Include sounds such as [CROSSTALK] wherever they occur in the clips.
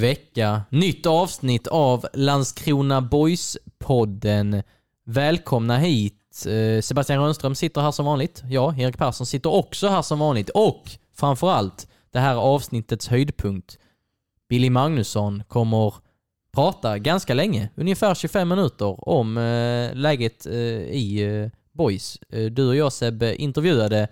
Vecka, nytt avsnitt av Landskrona Boys-podden. Välkomna hit. Eh, Sebastian Rönnström sitter här som vanligt. Ja, Erik Persson sitter också här som vanligt. Och framförallt, det här avsnittets höjdpunkt. Billy Magnusson kommer prata ganska länge, ungefär 25 minuter, om eh, läget eh, i Boys. Du och jag Seb intervjuade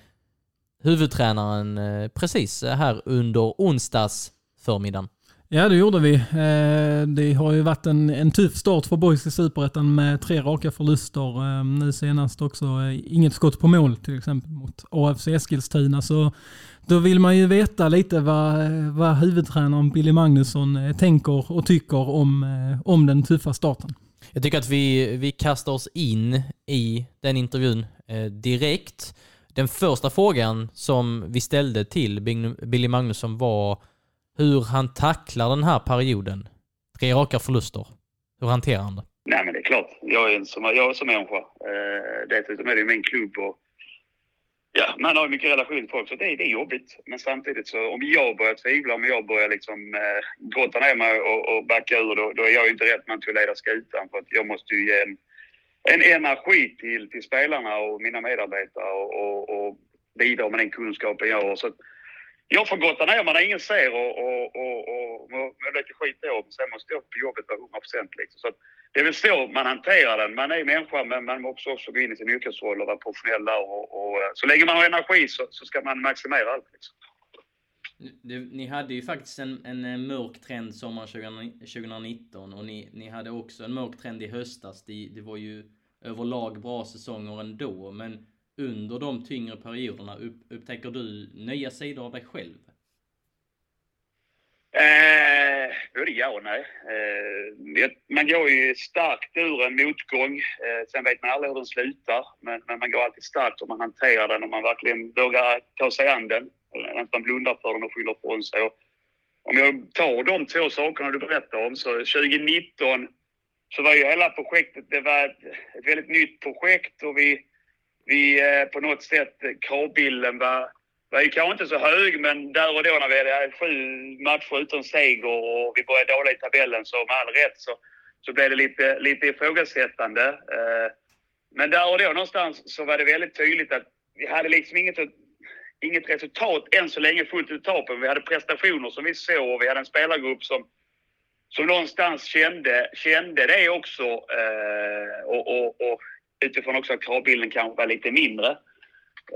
huvudtränaren precis här under onsdags förmiddagen. Ja, det gjorde vi. Eh, det har ju varit en, en tuff start för Boys i Superettan med tre raka förluster. Eh, nu senast också eh, inget skott på mål till exempel mot AFC Eskilstuna. Så då vill man ju veta lite vad, vad huvudtränaren Billy Magnusson tänker och tycker om, om den tuffa starten. Jag tycker att vi, vi kastar oss in i den intervjun direkt. Den första frågan som vi ställde till Billy Magnusson var hur han tacklar den här perioden. Tre raka förluster. Hur hanterar han det? Nej, men det är klart. Jag är som, jag är som människa. Eh, dessutom är det min klubb och ja, man har ju mycket relation till folk så det, det är jobbigt. Men samtidigt så om jag börjar tvivla, om jag börjar liksom eh, grotta ner mig och, och backa ur då, då är jag ju inte rätt man till att leda skutan för att jag måste ju ge en, en energi till, till spelarna och mina medarbetare och, och, och bidra med den kunskapen jag har. Så jag får gotta ner mig när ingen ser och, och, och, och må lite skit då. Sen måste jag på jobbet på 100 procent liksom. Så det är väl så man hanterar den. Man är människa men man måste också gå in i sin yrkesroll och vara professionell där. Och, och, eh, så länge man har energi så, så ska man maximera allt liksom. Ni hade ju faktiskt en, en eh, mörk trend sommaren 2019 och ni, ni hade också en mörk trend i höstas. Det, det var ju överlag bra säsonger ändå, men under de tyngre perioderna upp, upptäcker du nya sidor av dig själv? Eh, både ja och nej. Eh, man går ju starkt ur en motgång. Eh, sen vet man aldrig hur den slutar. Men, men, man går alltid starkt om man hanterar den och man verkligen vågar ta sig an den. Att man blundar för den och skyller från sig. Och om jag tar de två sakerna du berättar om så 2019 så var ju hela projektet, det var ett väldigt nytt projekt och vi vi eh, på något sätt, kravbilden var, var ju kanske inte så hög men där och då när vi hade sju matcher utan seger och vi började dåligt i tabellen så med all rätt så, så blev det lite, lite ifrågasättande. Eh, men där och då någonstans så var det väldigt tydligt att vi hade liksom inget, inget resultat än så länge fullt ut på. Vi hade prestationer som vi såg och vi hade en spelargrupp som, som någonstans kände, kände det också. Eh, och, och, och utifrån också att kravbilden kanske var lite mindre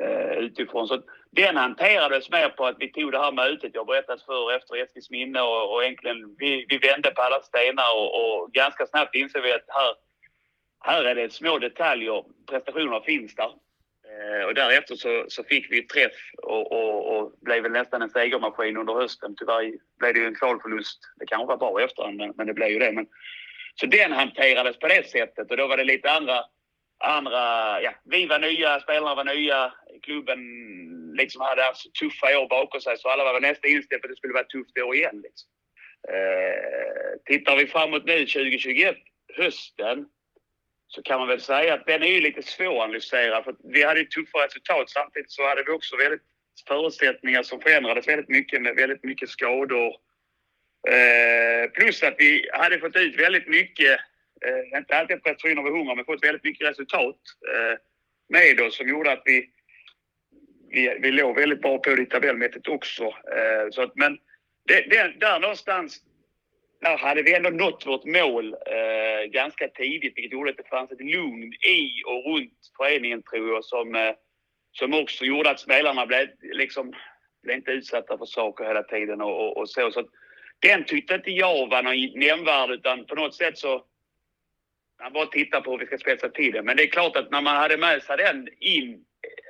eh, utifrån. Så den hanterades mer på att vi tog det här mötet jag berättat för och efter Eskils minne och, och egentligen vi, vi vände på alla stenar och, och ganska snabbt insåg vi att här, här är det små detaljer. Prestationerna finns där. Eh, och därefter så, så fick vi träff och, och, och blev väl nästan en segermaskin under hösten. Tyvärr blev det ju en kvalförlust. Det kanske var bra i efterhand, men, men det blev ju det. Men, så den hanterades på det sättet och då var det lite andra andra, ja, vi var nya, spelarna var nya, klubben liksom hade haft tuffa år bakom sig så alla var nästan inställda på att det skulle vara ett tufft år igen. Liksom. Eh, tittar vi framåt nu 2021, hösten, så kan man väl säga att den är ju lite svåranalyserad för vi hade ju tuffa resultat samtidigt så hade vi också väldigt förutsättningar som förändrades väldigt mycket med väldigt mycket skador. Eh, plus att vi hade fått ut väldigt mycket eh, inte alltid prestationer över hundra, men fått väldigt mycket resultat eh, med oss som gjorde att vi, vi, vi låg väldigt bra på det tabellmätet också. Eh, så att, men det, det, där någonstans där hade vi ändå nått vårt mål eh, ganska tidigt vilket gjorde att det fanns ett lugn i och runt föreningen tror jag som, eh, som också gjorde att spelarna blev, liksom, blev inte utsatta för saker hela tiden och, och, och så. så att, den tyckte inte jag var någon nämnvärd utan på något sätt så han bara tittar på hur vi ska spetsa till det. Men det är klart att när man hade med sig den in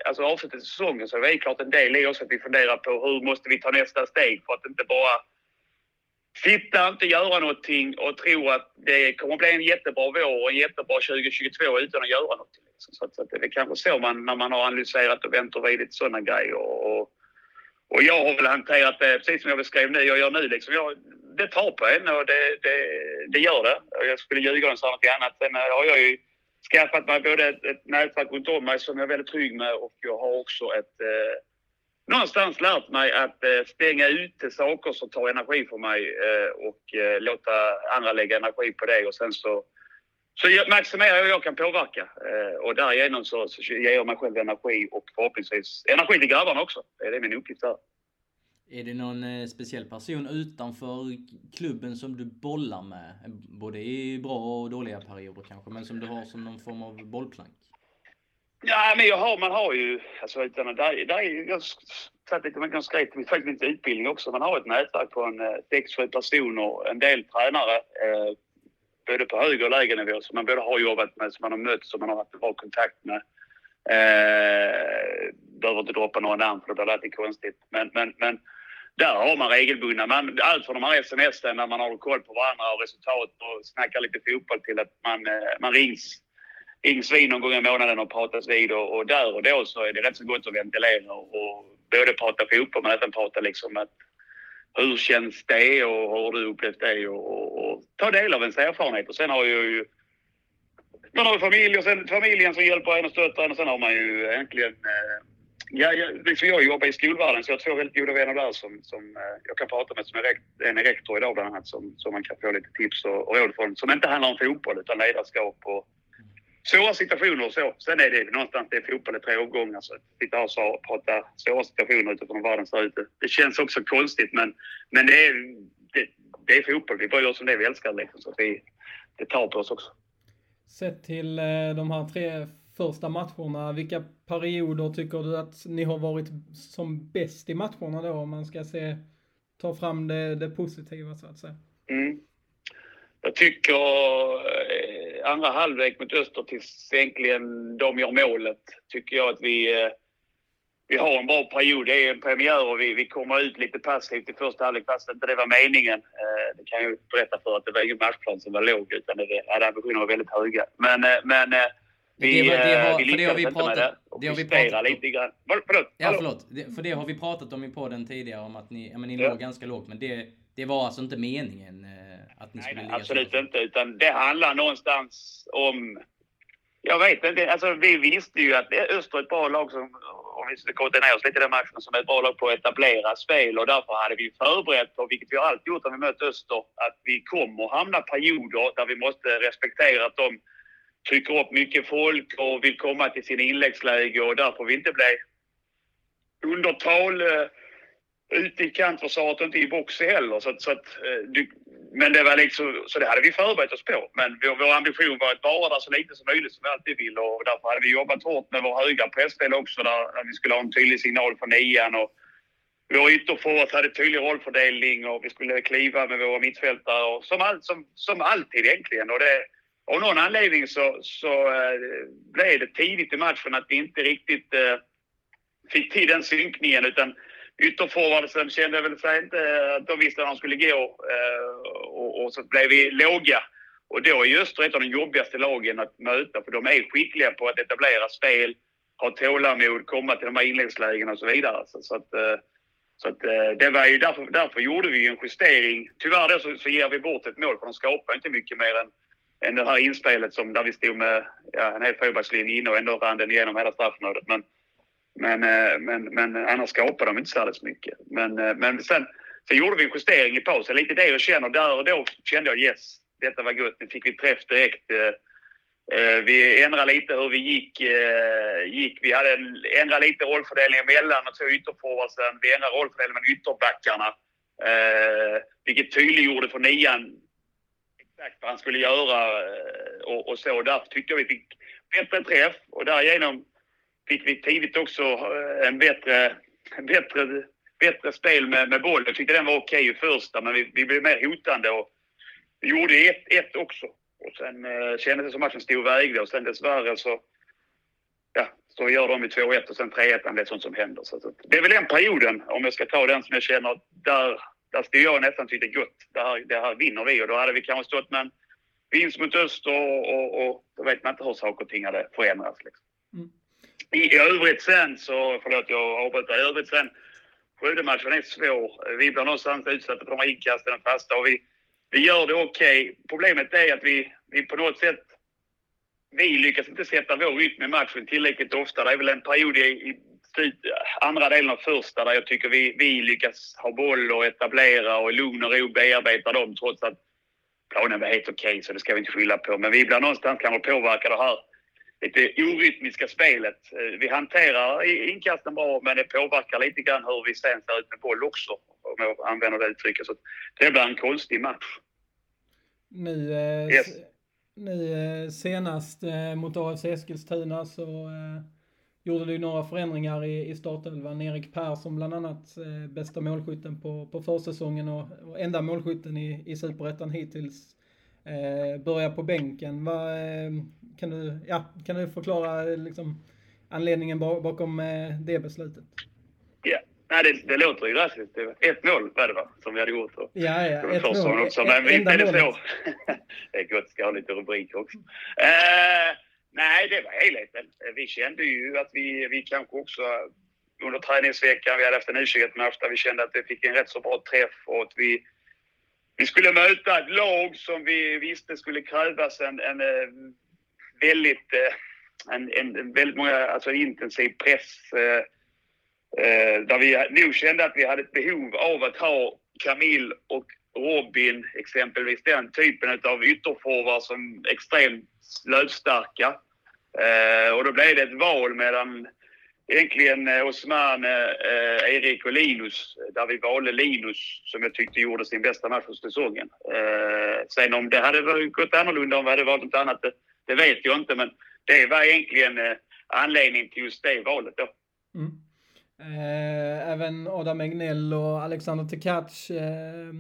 alltså avslutet av säsongen så är det klart en del i också att vi funderar på hur måste vi ta nästa steg för att inte bara sitta, inte göra någonting och tro att det kommer bli en jättebra vår och en jättebra 2022 utan att göra någonting. Liksom. Så, att, så att det är kanske så man, när man har analyserat och vänt och vridit sådana grejer. Och, och, och, jag har väl hanterat det precis som jag beskrev nu, jag gör nu liksom. Jag, det tar på en och det, det, det gör det. Jag skulle ljuga om jag sa något annat. Sen eh, har jag ju skaffat mig både ett, ett nätverk runt om mig som jag är väldigt trygg med och jag har också ett eh, någonstans lärt mig att eh, stänga ute saker som tar energi för mig eh, och eh, låta andra lägga energi på det och sen så så maximerar jag jag kan påverka eh, och därigenom så, så ger jag mig själv energi och förhoppningsvis energi till grabbarna också. Det är min uppgift där. Är det någon eh, speciell person utanför klubben som du bollar med? Både i bra och dåliga perioder kanske, men som du har som någon form av bollplank? Ja, men jag har, man har ju, alltså utan där, där är, jag satt lite, man skrev till faktiskt lite utbildning också. Man har ett nätverk på en eh, sex, sju personer, en del tränare, eh, både på högre och lägre nivå som man både har jobbat med, som man har mött, som man har haft bra kontakt med. Eh, behöver inte droppa några namn för det blir alltid konstigt. Men, men, men där har man regelbundna, man, allt från de här sms när man har koll på varandra och resultat och snackar lite fotboll till att man, eh, man rings, rings vid någon gång i månaden och pratas vid och, och där och då så är det rätt så gott att ventilera och, och både prata fotboll men även prata liksom att hur känns det och hur har du upplevt det och, och, och ta del av ens erfarenhet. Och sen har ju man har familj och sen familjen som hjälper en och stöttar en och sen har man ju egentligen eh, Ja, jag, liksom jag jobbar i skolvärlden så jag har två väldigt goda vänner där som, som eh, jag kan prata med. Som är rekt, en är rektor idag bland annat som, som man kan få lite tips och, och råd från. Som inte handlar om fotboll utan ledarskap och svåra situationer och så. Sen är det någonstans det är fotboll i tre omgångar. Så att sitta här och prata svåra situationer utifrån hur världen ser ut. Det känns också konstigt men, men det, är, det, det är fotboll. Vi bara gör som det vi älskar liksom. Så att vi, det tar på oss också. Sett till eh, de här tre första matcherna. Vilka perioder tycker du att ni har varit som bäst i matcherna då? Om man ska se, ta fram det, det positiva så att säga. Mm. Jag tycker eh, andra halvlek mot Öster tills egentligen de gör målet, tycker jag att vi, eh, vi har en bra period. Det är en premiär och vi, vi kommer ut lite passivt i första halvlek fast inte det var meningen. Eh, det kan jag berätta för att det var ingen matchplan som var låg utan det, ja, ambitionerna var väldigt höga. Men, eh, men eh, vi, det, det har, vi lyckas vi inte pratat, med det. Och det har vi pratat lite grann. Förlåt, ja, förlåt. Det, för det har vi pratat om i podden tidigare, om att ni, ja, men ni ja. låg ganska lågt. Men det, det var alltså inte meningen eh, att ni skulle nej, ligga absolut så inte. Utan det handlar någonstans om... Jag vet inte. Alltså, vi visste ju att Öster är ett bra lag som, om vi ska korta ner oss lite i den matchen, som är ett bra lag på att etablera spel och därför hade vi förberett på, vilket vi har alltid gjort när vi mött Öster, att vi kommer hamna perioder där vi måste respektera att de trycker upp mycket folk och vill komma till sina inläggsläge och där får vi inte bli undertal uh, eh, ute i kantförsvaret och inte i box heller. Så så att, uh, du, men det var liksom, så det hade vi förberett oss på. Men vår, vår ambition var att vara där så lite som möjligt som vi alltid vill och därför hade vi jobbat hårt med vår höga pressdel också där, där vi skulle ha en tydlig signal från nian och vår ytterforward hade tydlig rollfördelning och vi skulle kliva med våra mittfältare och som, all, som, som alltid egentligen. Och det, av någon anledning så, så eh, blev det tidigt i matchen att vi inte riktigt eh, fick till den synkningen utan ytterforwardsen kände väl sig inte att de visste att de skulle gå och, och, så blev vi låga. Och då är Öster ett av de jobbigaste lagen att möta för de är skickliga på att etablera spel, ha tålamod, komma till de här inläggslägena och så vidare. Så, så att, så att, det var ju därför, därför gjorde vi en justering. Tyvärr då så, så ger vi bort ett mål för de skapar inte mycket mer än än det här inspelet som där vi stod med ja, en hel fyrbackslinje inne och ändå rann den igenom hela straffområdet. Men, men, eh, men, men annars skapade de inte så mycket. Men, eh, men sen, sen gjorde vi en justering i pausen. Lite det jag känner. Där och då kände jag yes, detta var gott. Nu fick vi träff direkt. Eh, vi ändrade lite hur vi gick. gick. Vi hade ändrat lite rollfördelningen mellan de två ytterforwardsen. Vi ändrade rollfördelningen med ytterbackarna. Vilket tydliggjorde för nian exakt vad han skulle göra eh, och, och så. Därför tyckte jag vi fick bättre träff och därigenom fick vi tidigt också eh, en bättre, bättre, bättre spel med, med bollen. Jag tyckte den var okej i första, men vi, vi blev mer hotande och vi gjorde 1-1 också. Och sen eh, kändes det som matchen stod och vägde och sen dessvärre så, ja, Så gör de i 2-1 och sen 3-1. Det är sånt som händer. Så det är väl den perioden, om jag ska ta den som jag känner, där, där skulle jag nästan tycka gott. Det här, det här vinner vi och då hade vi kanske stått med en vinst mot öster och, och, och då vet man inte hur saker och ting hade förändrats. Liksom. Mm. I, I övrigt sen så, förlåt jag avbryter, i övrigt sen Skövde-matchen är svår. Vi blir någonstans utsatta för de här inkasten och fasta och vi, vi gör det okej. Okay. Problemet är att vi, vi på något sätt vi lyckas inte sätta vår rytm i matchen tillräckligt ofta. Det är väl en period i, i andra delen av första där jag tycker vi, vi lyckas ha boll och etablera och i lugn och ro bearbeta dem trots att planen var helt okej okay, så det ska vi inte skylla på. Men vi blir någonstans kanske påverkade här lite orytmiska spelet. Eh, vi hanterar inkasten bra men det påverkar lite grann hur vi sen ser ut med boll också. Om jag använder det uttrycket. Så det blir en konstig match. Nu, eh, yes. nu eh, senast mot AFC Eskilstuna så gjorde du några förändringar i, i startelvan. Erik Persson bland annat, eh, bästa målskytten på, på försäsongen och, och enda målskytten i, i Superettan hittills. Eh, börjar på bänken. Va, eh, kan, du, ja, kan du förklara liksom, anledningen bakom eh, det beslutet? Ja, Nej, det, det låter ju drastiskt. Ett mål var det va, som vi hade gjort. Och, ja, ja. Ett mål. Också. Men är det så. [LAUGHS] det är gott, ska ha lite rubriker också. Uh, nej, det var helheten. Vi kände ju att vi, vi kanske också under träningsveckan, vi hade haft en U21-match där vi kände att vi fick en rätt så bra träff och att vi vi skulle möta ett lag som vi visste skulle krävas en, en eh, väldigt, eh, en, en, väldigt många, alltså intensiv press. Eh, där vi nog kände att vi hade ett behov av att ha Camille och Robin exempelvis, den typen av ytterforward som är extremt löpstarka. Eh, och då blev det ett val mellan egentligen eh, Osman, eh, eh, Erik och Linus, där vi valde Linus som jag tyckte gjorde sin bästa match för säsongen. Eh, sen om det hade gått annorlunda om vi hade valt något annat, det, det vet jag inte. Men det var egentligen eh, anledningen till just det valet då. Mm. Eh, även Adam Egnell och Alexander Tekac eh,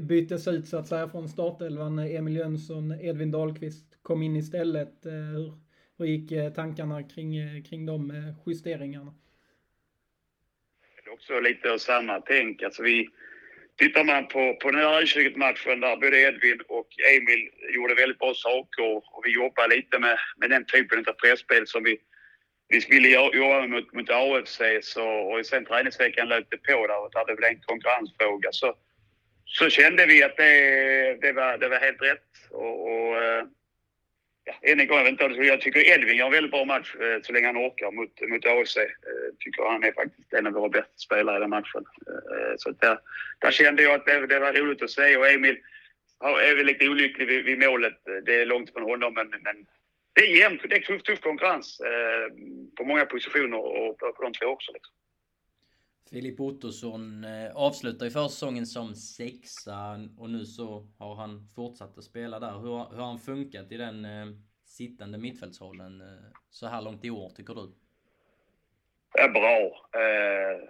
byttes ut så att säga från startelvan. Emil Jönsson, Edvin Dahlqvist kom in istället. Eh, hur, hur gick eh, tankarna kring, eh, kring de justeringarna? Det är också lite av samma tänk. Alltså vi, tittar man på, på den här U20-matchen där både Edvin och Emil gjorde väldigt bra saker och vi jobbade lite med, med den typen av presspel som vi, vi ville jobba mot, mot AFC så, och sen träningsveckan löpte på där och där det blev en konkurrensfråga så, så kände vi att det, det, var, det var helt rätt. Och, och eh, ja, än en gång, jag, vet inte, jag tycker Edvin gör en väldigt bra match eh, så länge han orkar mot, mot AFC. Jag eh, tycker han är faktiskt en av våra bästa spelare i den matchen. Så där, där kände jag att det, det var roligt att se och Emil är väl lite olycklig vid, vid målet. Det är långt från honom men, men det är jämnt. Det är tuff, tuff konkurrens på många positioner och på, på de två också. Liksom. Filip Ottosson eh, avslutar ju försäsongen som sexa och nu så har han fortsatt att spela där. Hur, hur har han funkat i den eh, sittande mittfältsrollen eh, så här långt i år tycker du? Ja, bra. Eh,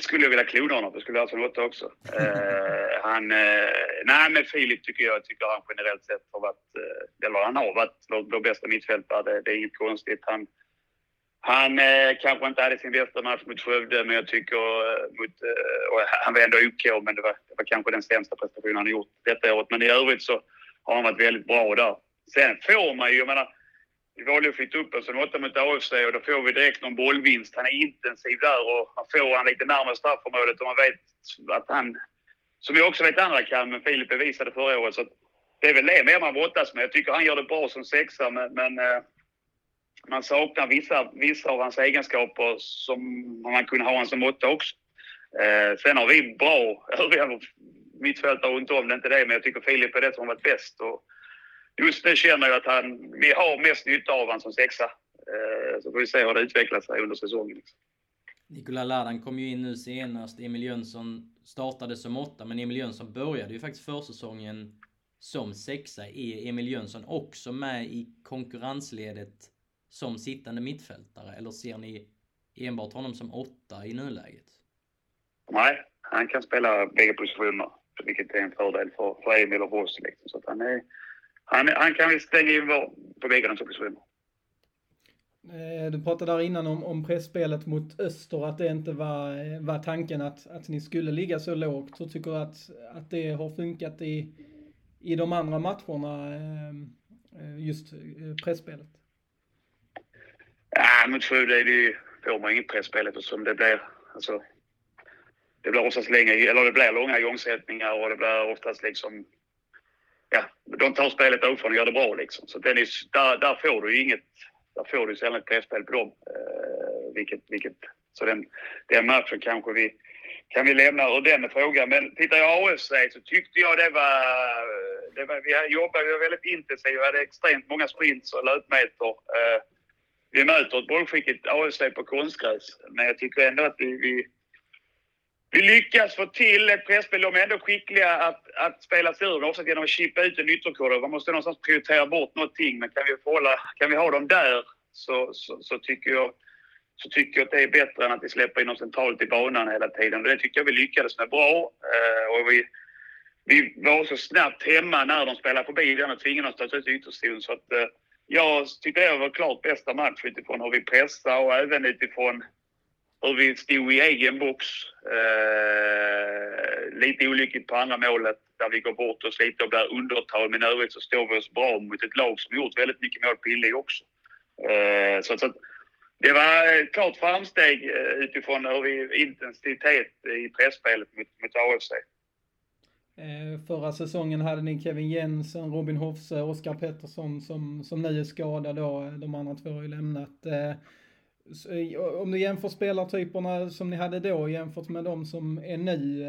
skulle jag vilja klona honom, det skulle jag alltså låta också. Eh, han, eh, nej men Filip tycker jag, tycker han generellt sett har varit, eh, eller han har varit vår, vår bästa mittfältare. Det, det är inget konstigt. Han, han eh, kanske inte hade sin bästa match mot Skövde, men jag tycker eh, mot, eh, han var ändå OK, men det var, det var kanske den sämsta prestationen han gjort detta året. Men i övrigt så har han varit väldigt bra där. Sen får man ju, jag menar, vi valde att flytta upp en sån åtta mot AFC och då får vi direkt någon bollvinst. Han är intensiv där och han får han lite närmare straffområdet och man vet att han, som jag också vet andra kan, men Filip bevisade förra året. Så det är väl det mer man brottas med. Jag tycker han gör det bra som sexa, men, men eh, man saknar vissa, vissa av hans egenskaper som man kunde ha honom som åtta också. Eh, sen har vi bra övriga mittfältare runt om, det är inte det, men jag tycker Filip är det som har varit bäst. Och just nu känner jag att han, vi har mest nytta av honom som sexa. Eh, så får vi se hur det utvecklar sig under säsongen. Liksom. Nikola Ladan kom ju in nu senast. Emil Jönsson startade som åtta, men Emil Jönsson började ju faktiskt försäsongen som sexa. Är Emil Jönsson också med i konkurrensledet som sittande mittfältare? Eller ser ni enbart honom som åtta i nuläget? Nej, han kan spela bägge positioner, vilket är en fördel för, för Emil och oss. Liksom. Så han, är, han, han kan stänga in på bägge de positionerna. Eh, du pratade där innan om, om pressspelet mot Öster, att det inte var, var tanken att, att ni skulle ligga så lågt. Hur tycker du att, att det har funkat i, i de andra matcherna, just pressspelet? Ja, mot Skövde är det ju, får man inget presspel eftersom det blir, alltså, det blir oftast längre, eller det blir långa igångsättningar och det blir oftast liksom, ja, de tar spelet uppifrån och gör det bra liksom. Så den är, där, där får du ju inget, där får du sällan ett presspel på dem. Eh, vilket, vilket, så den, den matchen kanske vi, kan vi lämna ur den frågan. Men tittar jag AFC så tyckte jag det var, det var vi jobbade väldigt intensivt, vi hade extremt många sprints och löpmeter. Eh, vi möter ett bollskickligt AFC på konstgräs. Men jag tycker ändå att vi, vi, vi lyckas få till ett presspel. De är ändå skickliga att, att spela sig ur också genom att chippa ut en ytterkorridor. Man måste någonstans prioritera bort någonting. Men kan vi, förhålla, kan vi ha dem där så, så, så, tycker jag, så tycker jag att det är bättre än att vi släpper in dem centralt i banan hela tiden. Och det tycker jag vi lyckades med bra. Eh, och vi, vi var så snabbt hemma när de spelade förbi den och tvingade oss att ta ut ytterzon. Så att, eh, jag tyckte det var klart bästa match utifrån hur vi pressade och även utifrån hur vi stod i egen box. Eh, lite olyckligt på andra målet där vi går bort oss lite och blir undertal. Men i övrigt så står vi oss bra mot ett lag som gjort väldigt mycket mål på inlägg också. Eh, så, så det var ett klart framsteg eh, utifrån hur vi intensitet i pressspelet mot, mot AFC. Eh, förra säsongen hade ni Kevin Jensen, Robin Hofse, Oskar Pettersson som, som nu är skadade då. De andra två har ju lämnat. Eh, eh, om du jämför spelartyperna som ni hade då jämfört med de som är nu,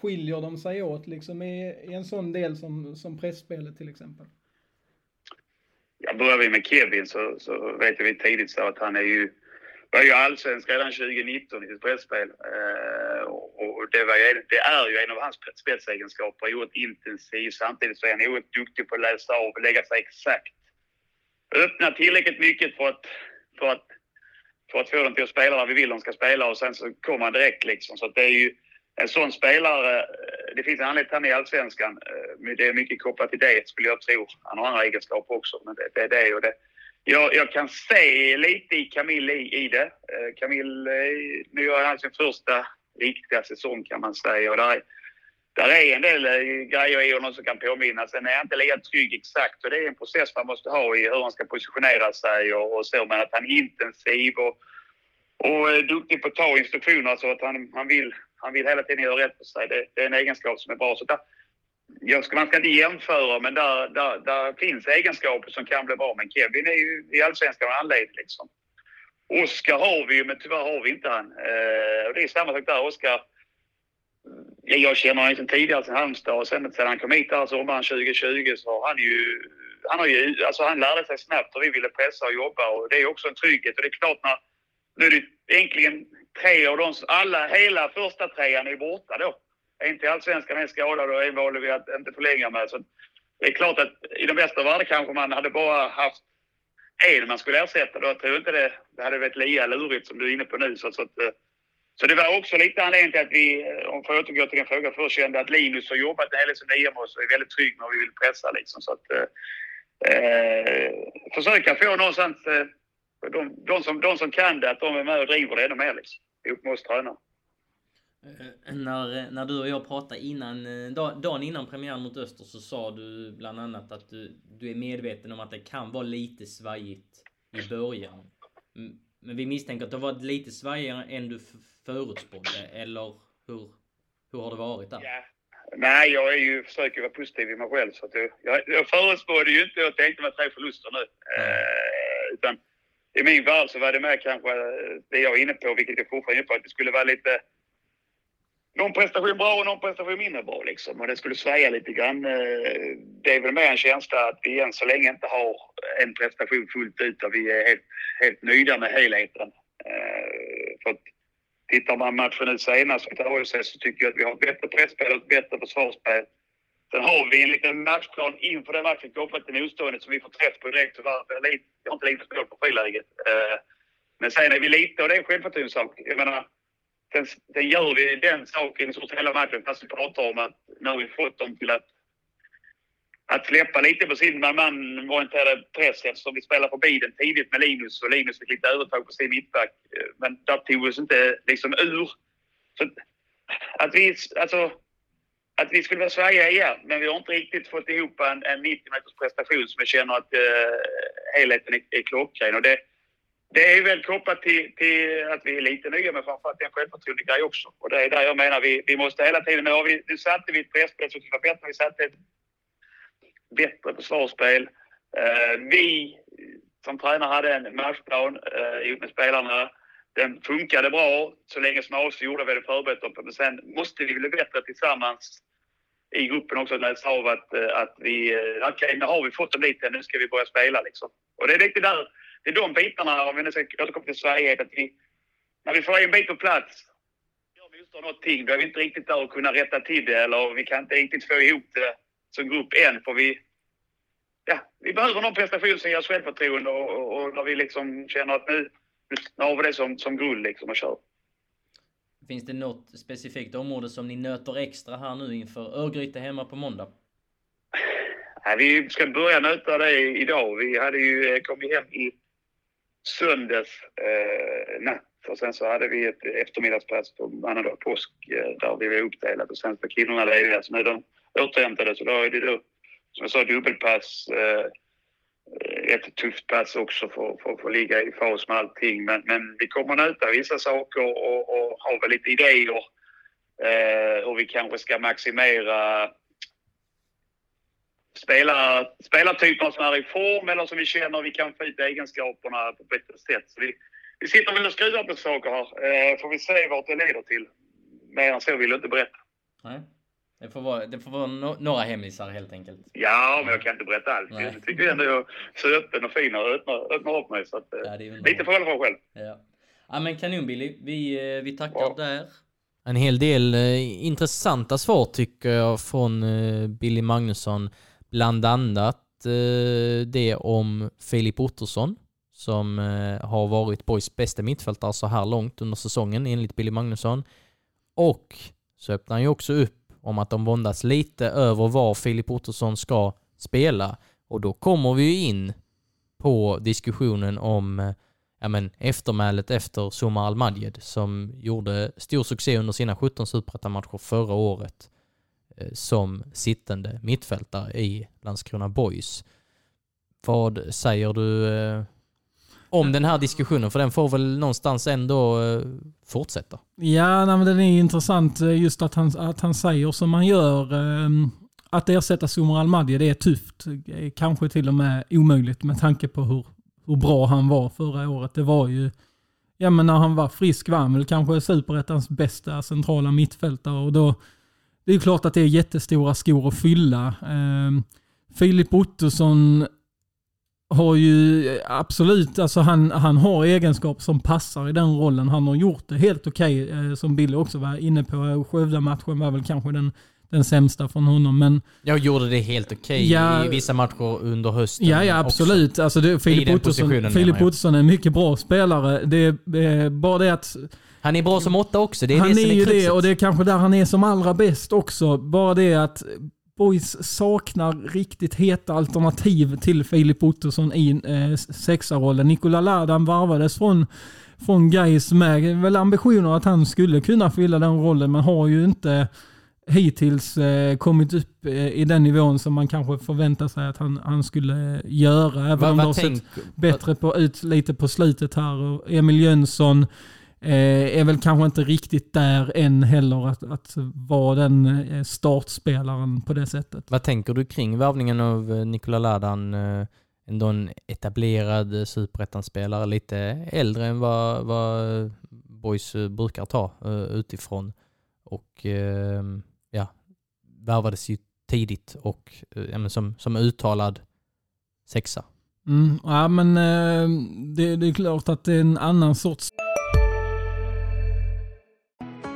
skiljer de sig åt liksom i, i en sån del som, som pressspelet till exempel? Ja, börjar vi med Kevin så, så vet vi tidigt så att han är ju var ju allsvensk redan 2019 i sitt presspel. Eh, och det, var, det är ju en av hans spetsegenskaper, oerhört intensiv. Samtidigt så är han oerhört duktig på att läsa av och lägga sig exakt. Öppna tillräckligt mycket för att, för att, för att få dem till att spela där vi vill de ska spela och sen så kommer han direkt liksom. Så det är ju en sån spelare, eh, det finns en anledning till han är i Allsvenskan. Eh, det är mycket kopplat till det skulle jag tro. Han har andra egenskaper också, men det, det är det och det jag, jag, kan se lite i Camille i, i det. Eh, Camille, eh, nu gör han sin första riktiga säsong kan man säga. Och där, där är en del eh, grejer i honom som kan påminna. Sen är han inte lika trygg exakt och det är en process man måste ha i hur han ska positionera sig och, och så. Men att han är intensiv och, och är duktig på att ta instruktioner så att han, han, vill, han vill hela tiden göra rätt för sig. Det, det är en egenskap som är bra. Så där, jag ska, man ska inte jämföra, men där, där, där finns egenskaper som kan bli bra. Men Kevin är ju i allsvenskan av anledning. Liksom. Oskar har vi ju, men tyvärr har vi inte han. Eh, det är samma sak där. Oskar, jag känner honom sedan tidigare, sedan Halmstad och sen sedan han kom hit där sommaren 2020 så har han ju... Han, har ju, alltså han lärde sig snabbt och vi ville pressa och jobba och det är också en trygghet. Och det är klart när... Nu är det egentligen tre av de... Alla, hela första trean är borta då en till allsvenskan är skadad och en valde vi att inte förlänga med. Så det är klart att i de bästa världar kanske man hade bara haft en man skulle ersätta. Då jag tror inte det, det hade varit lika lurigt som du är inne på nu. Så, så, att, eh, så det var också lite anledning till att vi, eh, om jag återgår till din fråga först, kände att Linus har jobbat en hel del som nia med oss och är väldigt trygg med vad vi vill pressa liksom. Så att, eh, eh försöka få någonstans, eh, de, de, som, de som kan det, att de är med och driver det ännu mer liksom. Ihop med oss tränare. Eh, när, när du och jag pratade innan, eh, dagen innan premiären mot Öster så sa du bland annat att du, du är medveten om att det kan vara lite svajigt i början. Men vi misstänker att det har varit lite svajigare än du förutspådde, eller hur, hur har det varit där? Ja. Nej, jag är ju, försöker vara positiv i mig själv. Så att jag, jag, jag förutspådde ju inte och tänkte mig tre förluster nu. Mm. Eh, utan i min värld så var det mer kanske det jag är inne på, vilket jag fortfarande är på, att det skulle vara lite någon prestation bra och någon prestation mindre bra liksom. Och det skulle svaja lite grann. Eh, det är väl mer en känsla att vi än så länge inte har en prestation fullt ut och vi är helt, helt nöjda med helheten. Eh, för att tittar man matchen nu senast mot AFC så tycker jag att vi har ett bättre presspel och ett bättre försvarsspel. Sen har vi en liten matchplan inför den matchen kopplat till motståndet som vi får träff på direkt. Vi har inte lite på friläget. Eh, men sen är vi lite, och det är en självförtroendesak. Jag menar, Sen, sen gör vi den saken i stort hela matchen fast vi pratar om att när vi fått dem till att att släppa lite på sin man-orienterade press eftersom vi spelar förbi den tidigt med Linus och Linus fick lite övertag på sin mittback. Men där tog vi oss inte liksom ur. Så att vi, alltså, att vi skulle vara svajiga igen, men vi har inte riktigt fått ihop en, en 90 meters prestation som jag känner att eh, helheten är, är klockren. Och det, det är väl kopplat till, till, att vi är lite nya, men framförallt det är en självförtroende grej också. Och det är där jag menar vi, vi måste hela tiden... Nu, har vi, nu satte vi ett presspel som var bättre. Vi satte ett bättre försvarsspel. Uh, vi som tränare hade en matchplan uh, ihop med spelarna. Den funkade bra så länge som AFC gjorde vi det förberett upp. Men sen måste vi bli bättre tillsammans i gruppen också läsa av att, eh, att vi... Okej, okay, nu har vi fått dem dit, nu ska vi börja spela liksom. Och det är riktigt där det är de bitarna, om vi nu ska återkomma till Sverige, att vi, när vi får en bit på plats, gör motståndaren någonting, då är vi inte riktigt där och kunna rätta till det eller vi kan inte riktigt få ihop det som grupp än. För vi, ja, vi behöver någon prestation som ger oss självförtroende och, och, och när vi liksom känner att nu, nu har vi det som, som grund liksom och kör. Finns det något specifikt område som ni nöter extra här nu inför Örgryte hemma på måndag? Ja, vi ska börja nöta det idag. Vi hade ju kommit hem i söndags eh, natt och sen så hade vi ett eftermiddagspass på annandag påsk eh, där vi var uppdelade. och sen var killarna lediga så nu är de återhämtade så då är det då som jag sa dubbelpass. Eh, ett tufft pass också för, för, för att ligga i fas med allting. Men, men vi kommer nöta vissa saker och, och har väl lite idéer eh, hur vi kanske ska maximera spelar, spelartyperna som är i form eller som vi känner vi kan få ut egenskaperna på ett bättre sätt. Så vi, vi sitter väl och skruvar på saker här. Eh, får vi se vart det leder till. Mer än så vill jag inte berätta. Nej. Det får vara, det får vara no några hemlisar helt enkelt. Ja, men jag kan inte berätta allt. Nej. Jag tycker ändå jag är så öppen och fin och öppnar, öppnar upp mig. Så att, ja, lite får jag hålla själv. Ja. ja, men kanon Billy. Vi, eh, vi tackar ja. där. En hel del eh, intressanta svar tycker jag från eh, Billy Magnusson. Bland annat eh, det om Filip Ottosson som eh, har varit Boys bästa mittfältare så här långt under säsongen enligt Billy Magnusson. Och så öppnar han ju också upp om att de våndas lite över var Filip Ottosson ska spela. Och då kommer vi ju in på diskussionen om eh, ja, men, eftermälet efter Sumar Al-Madjed som gjorde stor succé under sina 17 Superettamatcher förra året. Eh, som sittande mittfältare i Landskrona Boys. Vad säger du eh, om den här diskussionen? För den får väl någonstans ändå eh, fortsätta? Ja, nej, men den är intressant just att han, att han säger som han gör. Att ersätta Sumar Almadje, det är tufft. Kanske till och med omöjligt med tanke på hur, hur bra han var förra året. Det var ju, ja men när han var frisk var han väl kanske superettans bästa centrala mittfältare och då det är klart att det är jättestora skor att fylla. Eh, Filip Ottosson har ju absolut, alltså han, han har egenskaper som passar i den rollen. Han har gjort det helt okej, okay, eh, som Billy också var inne på. Skövde-matchen var väl kanske den, den sämsta från honom. Men, jag gjorde det helt okej okay ja, i vissa matcher under hösten. Ja, ja absolut. Alltså det, Filip Ottosson, Filip Ottosson är en mycket bra spelare. Det är bara det att han är bra som åtta också. Det är han det som är ju det och det är kanske där han är som allra bäst också. Bara det att Boys saknar riktigt heta alternativ till Filip Ottosson i eh, sexarollen. Nikola Ladan varvades från, från Gais med väl ambitioner att han skulle kunna fylla den rollen men har ju inte hittills eh, kommit upp eh, i den nivån som man kanske förväntar sig att han, han skulle göra. Även va, om det har sett bättre på, ut lite på slutet här. Och Emil Jönsson Eh, är väl kanske inte riktigt där än heller att, att vara den eh, startspelaren på det sättet. Vad tänker du kring värvningen av eh, Nikola Ladan? Ändå en etablerad superettan-spelare, lite äldre än vad, vad Boys brukar ta utifrån. Och ja, värvades ju tidigt och som, som uttalad sexa. Mm, ja men det, det är klart att det är en annan sorts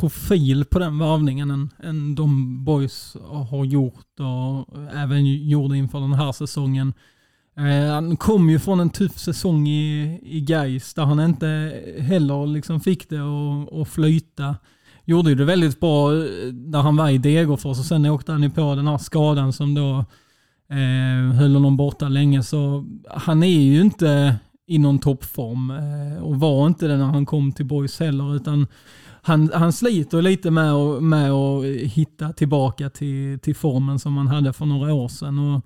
Profil på den varvningen än, än de boys har gjort och även gjorde inför den här säsongen. Eh, han kom ju från en tuff säsong i, i Gais där han inte heller liksom fick det att flyta. Gjorde ju det väldigt bra eh, när han var i Degerfors och sen åkte han ju på den här skadan som då eh, höll honom borta länge. Så han är ju inte i någon toppform eh, och var inte det när han kom till Boys heller. utan han, han sliter lite med, och, med att hitta tillbaka till, till formen som han hade för några år sedan. Och,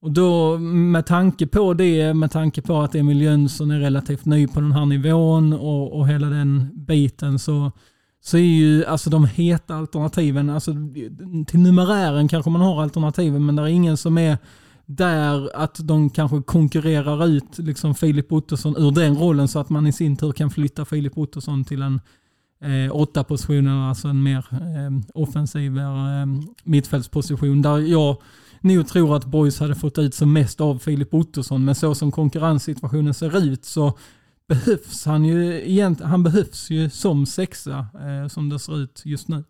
och då med tanke på det, med tanke på att Emil Jönsson är relativt ny på den här nivån och, och hela den biten så, så är ju alltså de heta alternativen, alltså till numerären kanske man har alternativen men det är ingen som är där att de kanske konkurrerar ut liksom Filip Ottosson ur den rollen så att man i sin tur kan flytta Filip Ottosson till en eh, åtta positioner, alltså en mer eh, offensiv eh, mittfältsposition. Där jag nog tror att Boys hade fått ut som mest av Filip Ottosson, men så som konkurrenssituationen ser ut så behövs han ju, han behövs ju som sexa eh, som det ser ut just nu.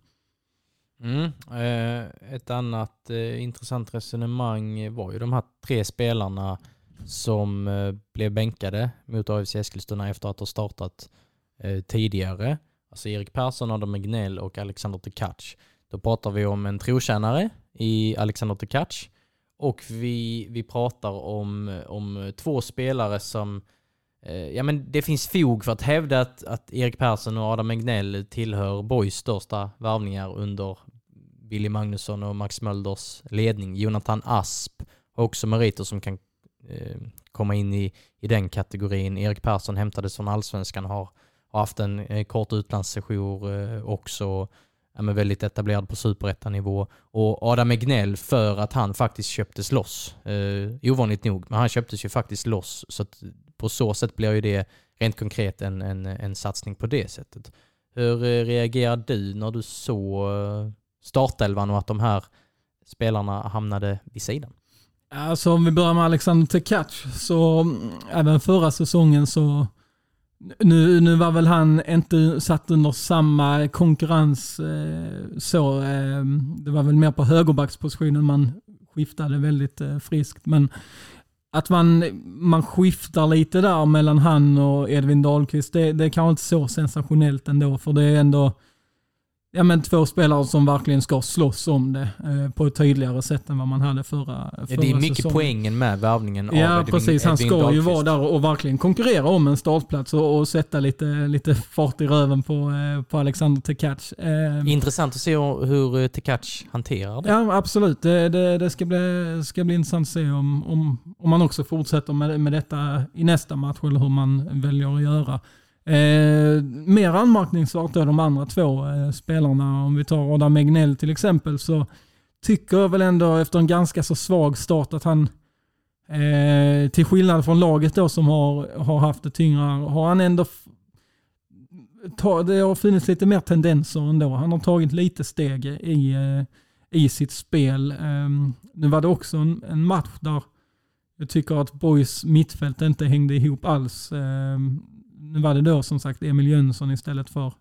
Mm. Eh, ett annat eh, intressant resonemang var ju de här tre spelarna som eh, blev bänkade mot AFC Eskilstuna efter att ha startat eh, tidigare. Alltså Erik Persson, Adam Egnell och Alexander Tkach. Då pratar vi om en trotjänare i Alexander Tkach och vi, vi pratar om, om två spelare som eh, Ja men det finns fog för att hävda att, att Erik Persson och Adam Egnell tillhör Boys största värvningar under Billy Magnusson och Max Mölders ledning. Jonathan Asp har också meriter som kan eh, komma in i, i den kategorin. Erik Persson hämtades från allsvenskan och har har haft en eh, kort utlandssejour eh, också. Ja, men väldigt etablerad på superettanivå. Och Adam Egnell för att han faktiskt köptes loss. Eh, ovanligt nog, men han köptes ju faktiskt loss. Så att på så sätt blir ju det rent konkret en, en, en satsning på det sättet. Hur eh, reagerade du när du såg startelvan och att de här spelarna hamnade vid sidan? Alltså om vi börjar med Alexander Tekac, så mm, även förra säsongen så nu, nu var väl han inte satt under samma konkurrens eh, så. Eh, det var väl mer på högerbackspositionen man skiftade väldigt eh, friskt. Men att man, man skiftar lite där mellan han och Edvin Dahlqvist, det, det är kanske inte så sensationellt ändå. För det är ändå ja, men två spelare som verkligen ska slåss om det eh, på ett tydligare sätt än vad man hade förra, förra ja, Det är mycket säsongen. poängen med värvningen av Ja, Edvin, precis. Han ska Edvin ju vara där och verkligen konkurrera om en startplats och, och sätta lite, lite fart i röven på, eh, på Alexander Tekac. Eh, Intressant att se hur eh, Tekac hanterar det. Ja, absolut. Det, det, det, ska, bli, ska bli intressant att se om, om, om man också fortsätter med, med detta i nästa match eller hur man väljer att göra. Eh, mer anmärkningsvärt då de andra två eh, spelarna, om vi tar Adam Egnell till exempel, så tycker jag väl ändå efter en ganska så svag start att han, eh, till skillnad från laget då som har, har haft det tyngre, har han ändå ta, det har funnits lite mer tendenser ändå. Han har tagit lite steg i, eh, i sitt spel. Eh, nu var det också en, en match där jag tycker att Boys mittfält inte hängde ihop alls. Ehm, nu var det då som sagt Emil Jönsson istället för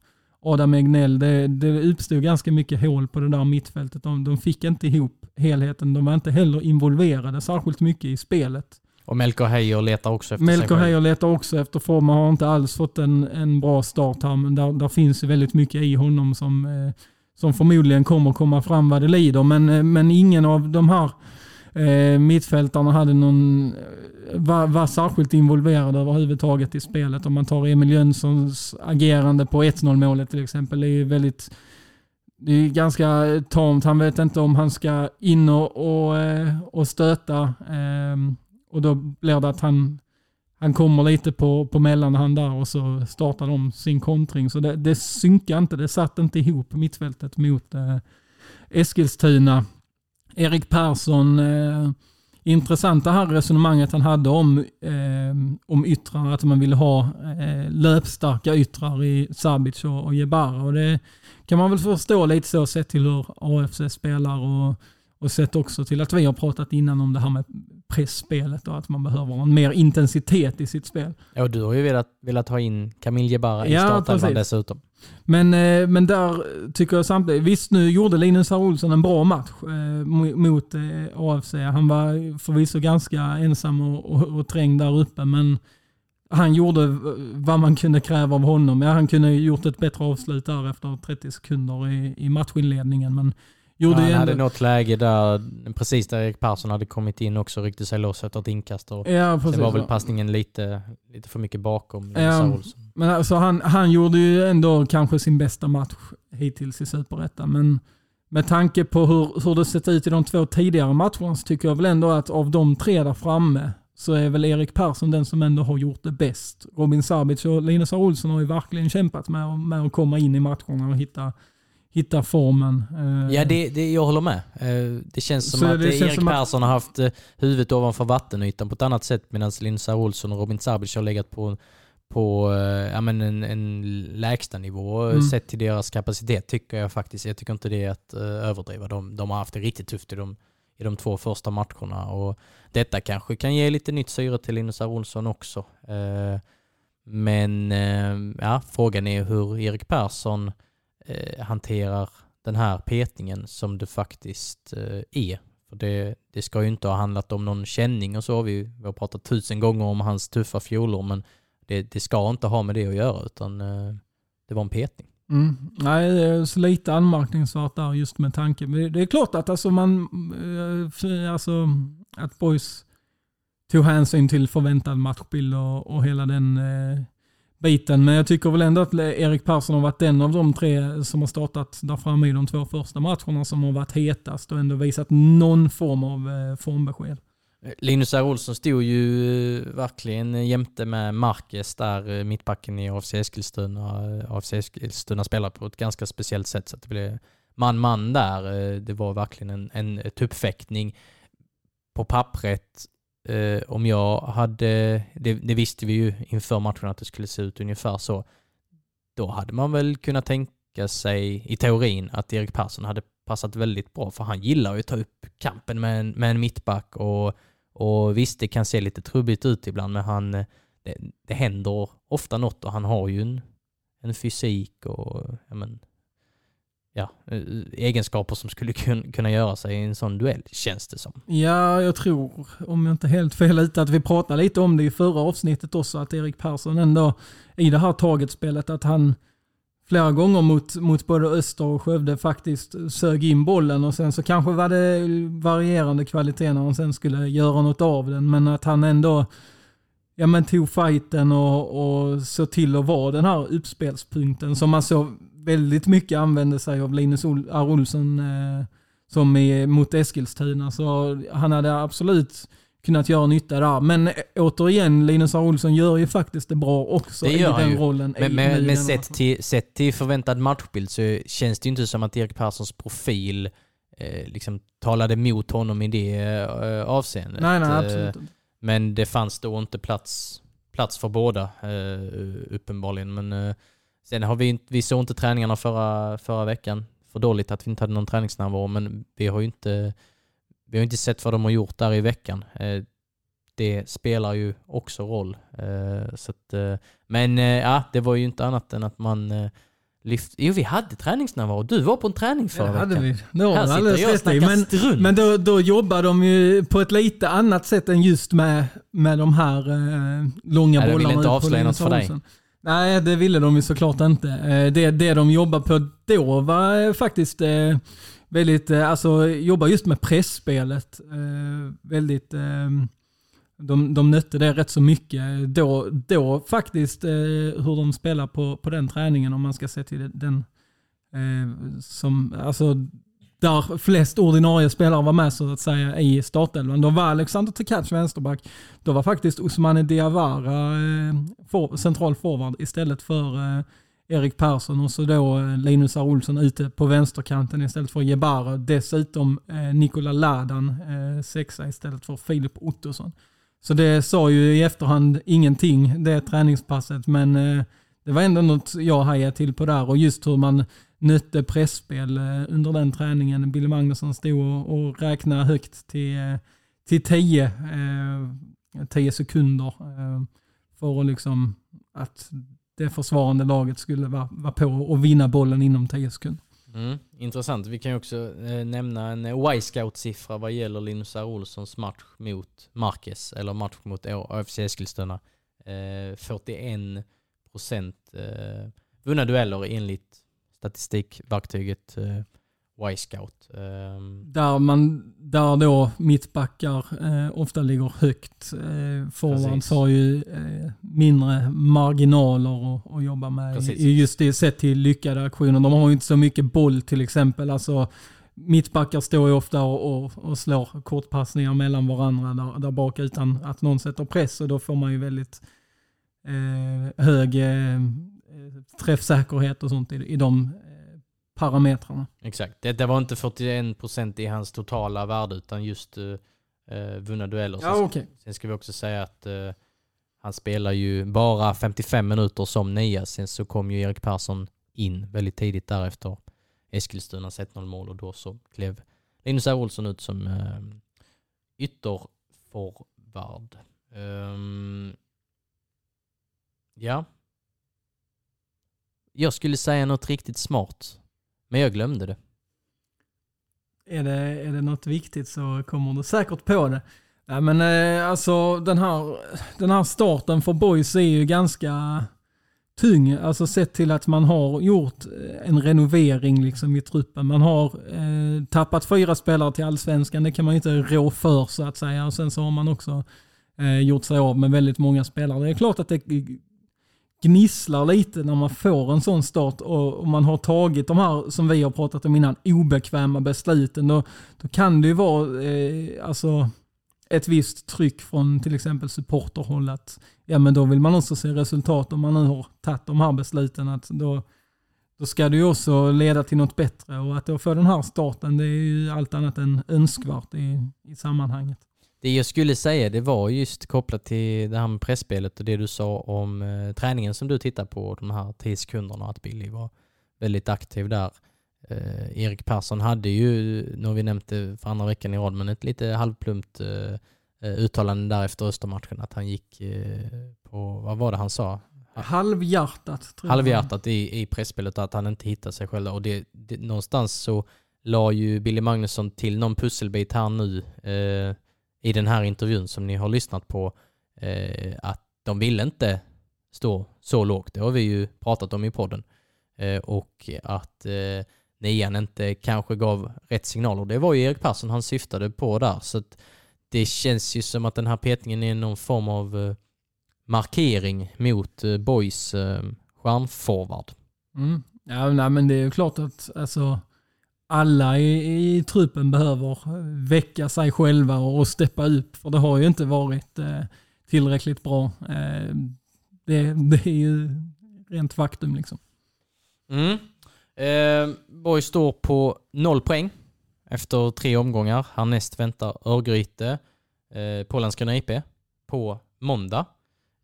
Adam Egnell. Det, det uppstod ganska mycket hål på det där mittfältet. De, de fick inte ihop helheten. De var inte heller involverade särskilt mycket i spelet. Och Melker Heijer letar också efter Melker Heijer letar också efter form. Har inte alls fått en, en bra start här, men där, där finns ju väldigt mycket i honom som, eh, som förmodligen kommer komma fram vad det lider. Men, eh, men ingen av de här eh, mittfältarna hade någon, eh, var, var särskilt involverade överhuvudtaget i spelet. Om man tar Emil Jönssons agerande på 1-0 målet till exempel. Det är väldigt det är ganska tamt. Han vet inte om han ska in och, och, eh, och stöta. Eh, och då blir det att han, han kommer lite på, på mellanhand där och så startar de sin kontring. Så det, det synkar inte, det satt inte ihop mittfältet mot eh, Eskilstuna. Erik Persson, eh, intressant det här resonemanget han hade om, eh, om yttrar, att man ville ha eh, löpstarka yttrar i Sabic och, och Jebara. Och det kan man väl förstå lite så sett till hur AFC spelar och, och sett också till att vi har pratat innan om det här med pressspelet och att man behöver en mer intensitet i sitt spel. Ja, du har ju velat, velat ha in Camille Jebara i ja, startelvan dessutom. Men, eh, men där tycker jag samtidigt, visst nu gjorde Linus R. Olsson en bra match eh, mot eh, AFC. Han var förvisso ganska ensam och, och, och trängd där uppe, men han gjorde vad man kunde kräva av honom. Ja, han kunde gjort ett bättre avslut där efter 30 sekunder i, i matchinledningen. Men ja, han hade något läge där, precis där Erik Persson hade kommit in också, ryckte sig loss efter ett inkast. Och ja, precis. Sen var väl passningen lite, lite för mycket bakom ja, Men alltså han, han gjorde ju ändå kanske sin bästa match hittills i Superettan. Men med tanke på hur, hur det sett ut i de två tidigare matcherna så tycker jag väl ändå att av de tre där framme så är väl Erik Persson den som ändå har gjort det bäst. Robin Sabic och Linus Olsson har ju verkligen kämpat med, med att komma in i matcherna och hitta, hitta formen. Ja, eh, det, det, jag håller med. Eh, det känns som så att känns Erik som Persson att... har haft eh, huvudet ovanför vattenytan på ett annat sätt medan Linus Olsson och Robin Sabic har legat på, på ja, men en, en lägsta nivå mm. sett till deras kapacitet tycker jag faktiskt. Jag tycker inte det är att överdriva. De, de har haft det riktigt tufft i de i de två första matcherna. Och detta kanske kan ge lite nytt syre till Linus R. Olsson också. Men ja, frågan är hur Erik Persson eh, hanterar den här petningen som det faktiskt eh, är. För det, det ska ju inte ha handlat om någon känning och så. Vi, vi har pratat tusen gånger om hans tuffa fjolår men det, det ska inte ha med det att göra utan eh, det var en petning. Mm. Nej, det är så lite anmärkningsvärt där just med tanke. Det är klart att alltså man, eh, alltså, att Boys tog hänsyn till förväntad matchbild och, och hela den eh, biten. Men jag tycker väl ändå att Erik Persson har varit en av de tre som har startat där framme i de två första matcherna som har varit hetast och ändå visat någon form av eh, formbesked. Linus R. Olsson stod ju eh, verkligen jämte med Marquez där, eh, mittbacken i AFC Eskilstuna. AFC Eskilstuna spelar på ett ganska speciellt sätt så att det blev man-man där. Det var verkligen en, en tuppfäktning på pappret. Eh, om jag hade, det, det visste vi ju inför matchen att det skulle se ut ungefär så. Då hade man väl kunnat tänka sig i teorin att Erik Persson hade passat väldigt bra för han gillar ju att ta upp kampen med en, med en mittback och och visst, det kan se lite trubbigt ut ibland, men han, det, det händer ofta något och han har ju en, en fysik och ja, men, ja, eh, egenskaper som skulle [LAUGHS] kunna göra sig i en sån duell, känns det som. Ja, jag tror, om jag inte helt fel ute, att vi pratade lite om det i förra avsnittet också, att Erik Persson ändå i det här tagetspelet, att han flera gånger mot, mot både Öster och Skövde faktiskt sög in bollen och sen så kanske var det varierande kvalitet när han sen skulle göra något av den. Men att han ändå ja, men tog fighten och, och såg till att vara den här uppspelspunkten som man så väldigt mycket använde sig av Linus R. Olsson eh, som är mot Eskilstuna. Så han hade absolut kunnat göra nytta där. Men återigen, Linus R. Olsson gör ju faktiskt det bra också det i den ju. rollen. Men, men, men sett, till, sett till förväntad matchbild så känns det ju inte som att Erik Perssons profil eh, liksom talade mot honom i det eh, avseendet. Nej, nej, absolut. men det fanns då inte plats, plats för båda eh, uppenbarligen. Men eh, sen har vi, vi såg inte träningarna förra, förra veckan. För dåligt att vi inte hade någon träningsnärvaro, men vi har ju inte vi har inte sett vad de har gjort där i veckan. Eh, det spelar ju också roll. Eh, så att, eh, men ja, det var ju inte annat än att man lyft... Jo, vi hade träningsnärvaro. Du var på en träning förra ja, hade veckan. Vi. Det var Här sitter jag och snackar men, strunt. Men då, då jobbar de ju på ett lite annat sätt än just med, med de här eh, långa Nej, bollarna. Jag vill inte avslöja något för dig. Nej, det ville de ju såklart inte. Eh, det, det de jobbade på då var eh, faktiskt eh, väldigt, alltså jobba just med pressspelet. Väldigt, de, de nötte det rätt så mycket. Då, då faktiskt hur de spelar på, på den träningen om man ska se till den som, alltså där flest ordinarie spelare var med så att säga i startelvan. Då var Alexander Tekac vänsterback. Då var faktiskt Ousmane Diawara eh, for, central forward istället för eh, Erik Persson och så då eh, Linus R. Olsson ute på vänsterkanten istället för Jebara. Dessutom eh, Nikola Ladan eh, sexa istället för Filip Ottosson. Så det sa ju i efterhand ingenting det träningspasset men eh, det var ändå något jag hajade till på där och just hur man nötte pressspel eh, under den träningen. Billy Magnusson stod och räknade högt till, eh, till tio, eh, tio sekunder eh, för att, liksom, att det försvarande laget skulle vara, vara på och vinna bollen inom tio sekunder. Mm, intressant. Vi kan ju också eh, nämna en eh, Y-scout-siffra vad gäller Linus R. Olssons match mot Marquez, eller match mot AFC Eskilstuna. Eh, 41 procent eh, vunna dueller enligt statistikverktyget eh, Y-scout. Um. Där, man, där då mittbackar eh, ofta ligger högt. Eh, Forwards har ju eh, mindre marginaler att, att jobba med. Precis. Just det sett till lyckade aktioner. De har ju inte så mycket boll till exempel. Alltså, mittbackar står ju ofta och, och, och slår kortpassningar mellan varandra där, där bak utan att någon sätter press och då får man ju väldigt eh, hög eh, träffsäkerhet och sånt i, i de eh, parametrarna. Exakt. Det, det var inte 41% i hans totala värde utan just uh, vunna dueller. Ja, sen, okay. sen ska vi också säga att uh, han spelar ju bara 55 minuter som nia. Sen så kom ju Erik Persson in väldigt tidigt därefter Eskilstunas 1-0 mål och då så klev Linus R. Olsson ut som uh, ytterforvard. Um, ja, jag skulle säga något riktigt smart, men jag glömde det. Är det, är det något viktigt så kommer du säkert på det. Ja, men eh, alltså den här, den här starten för boys är ju ganska tung. Alltså sett till att man har gjort eh, en renovering liksom i truppen. Man har eh, tappat fyra spelare till allsvenskan. Det kan man ju inte rå för så att säga. Och sen så har man också eh, gjort sig av med väldigt många spelare. Det är klart att det gnisslar lite när man får en sån start och, man har tagit de här, som vi har pratat om innan, obekväma besluten. Då, då kan det ju vara eh, alltså, ett visst tryck från till exempel supporterhåll att ja, men då vill man också se resultat om man nu har tagit de här besluten. Att då, då ska det ju också leda till något bättre och att då få den här starten det är ju allt annat än önskvärt i, i sammanhanget. Det jag skulle säga det var just kopplat till det här med pressspelet och det du sa om eh, träningen som du tittar på, de här 10 sekunderna, att Billy var väldigt aktiv där. Eh, Erik Persson hade ju, nu har vi nämnt det för andra veckan i rad, men ett lite halvplumpt eh, eh uttalande där efter Östermatchen, att han gick eh, på, vad var det han sa? Halvhjärtat. Tror Halvhjärtat i, i pressspelet, att han inte hittade sig själv. Och det, det, någonstans så la ju Billy Magnusson till någon pusselbit här nu eh, i den här intervjun som ni har lyssnat på eh, att de ville inte stå så lågt. Det har vi ju pratat om i podden. Eh, och att eh, nian inte kanske gav rätt signaler. Det var ju Erik Persson han syftade på där. Så att det känns ju som att den här petningen är någon form av eh, markering mot eh, Boys eh, stjärnforward. Mm. Ja, nej, men det är ju klart att alltså, alla i, i truppen behöver väcka sig själva och steppa upp. För det har ju inte varit eh, tillräckligt bra. Eh, det, det, är ju rent faktum liksom. Mm. Eh, Borg står på noll poäng efter tre omgångar. Härnäst väntar Örgryte eh, på Landskrona IP på måndag.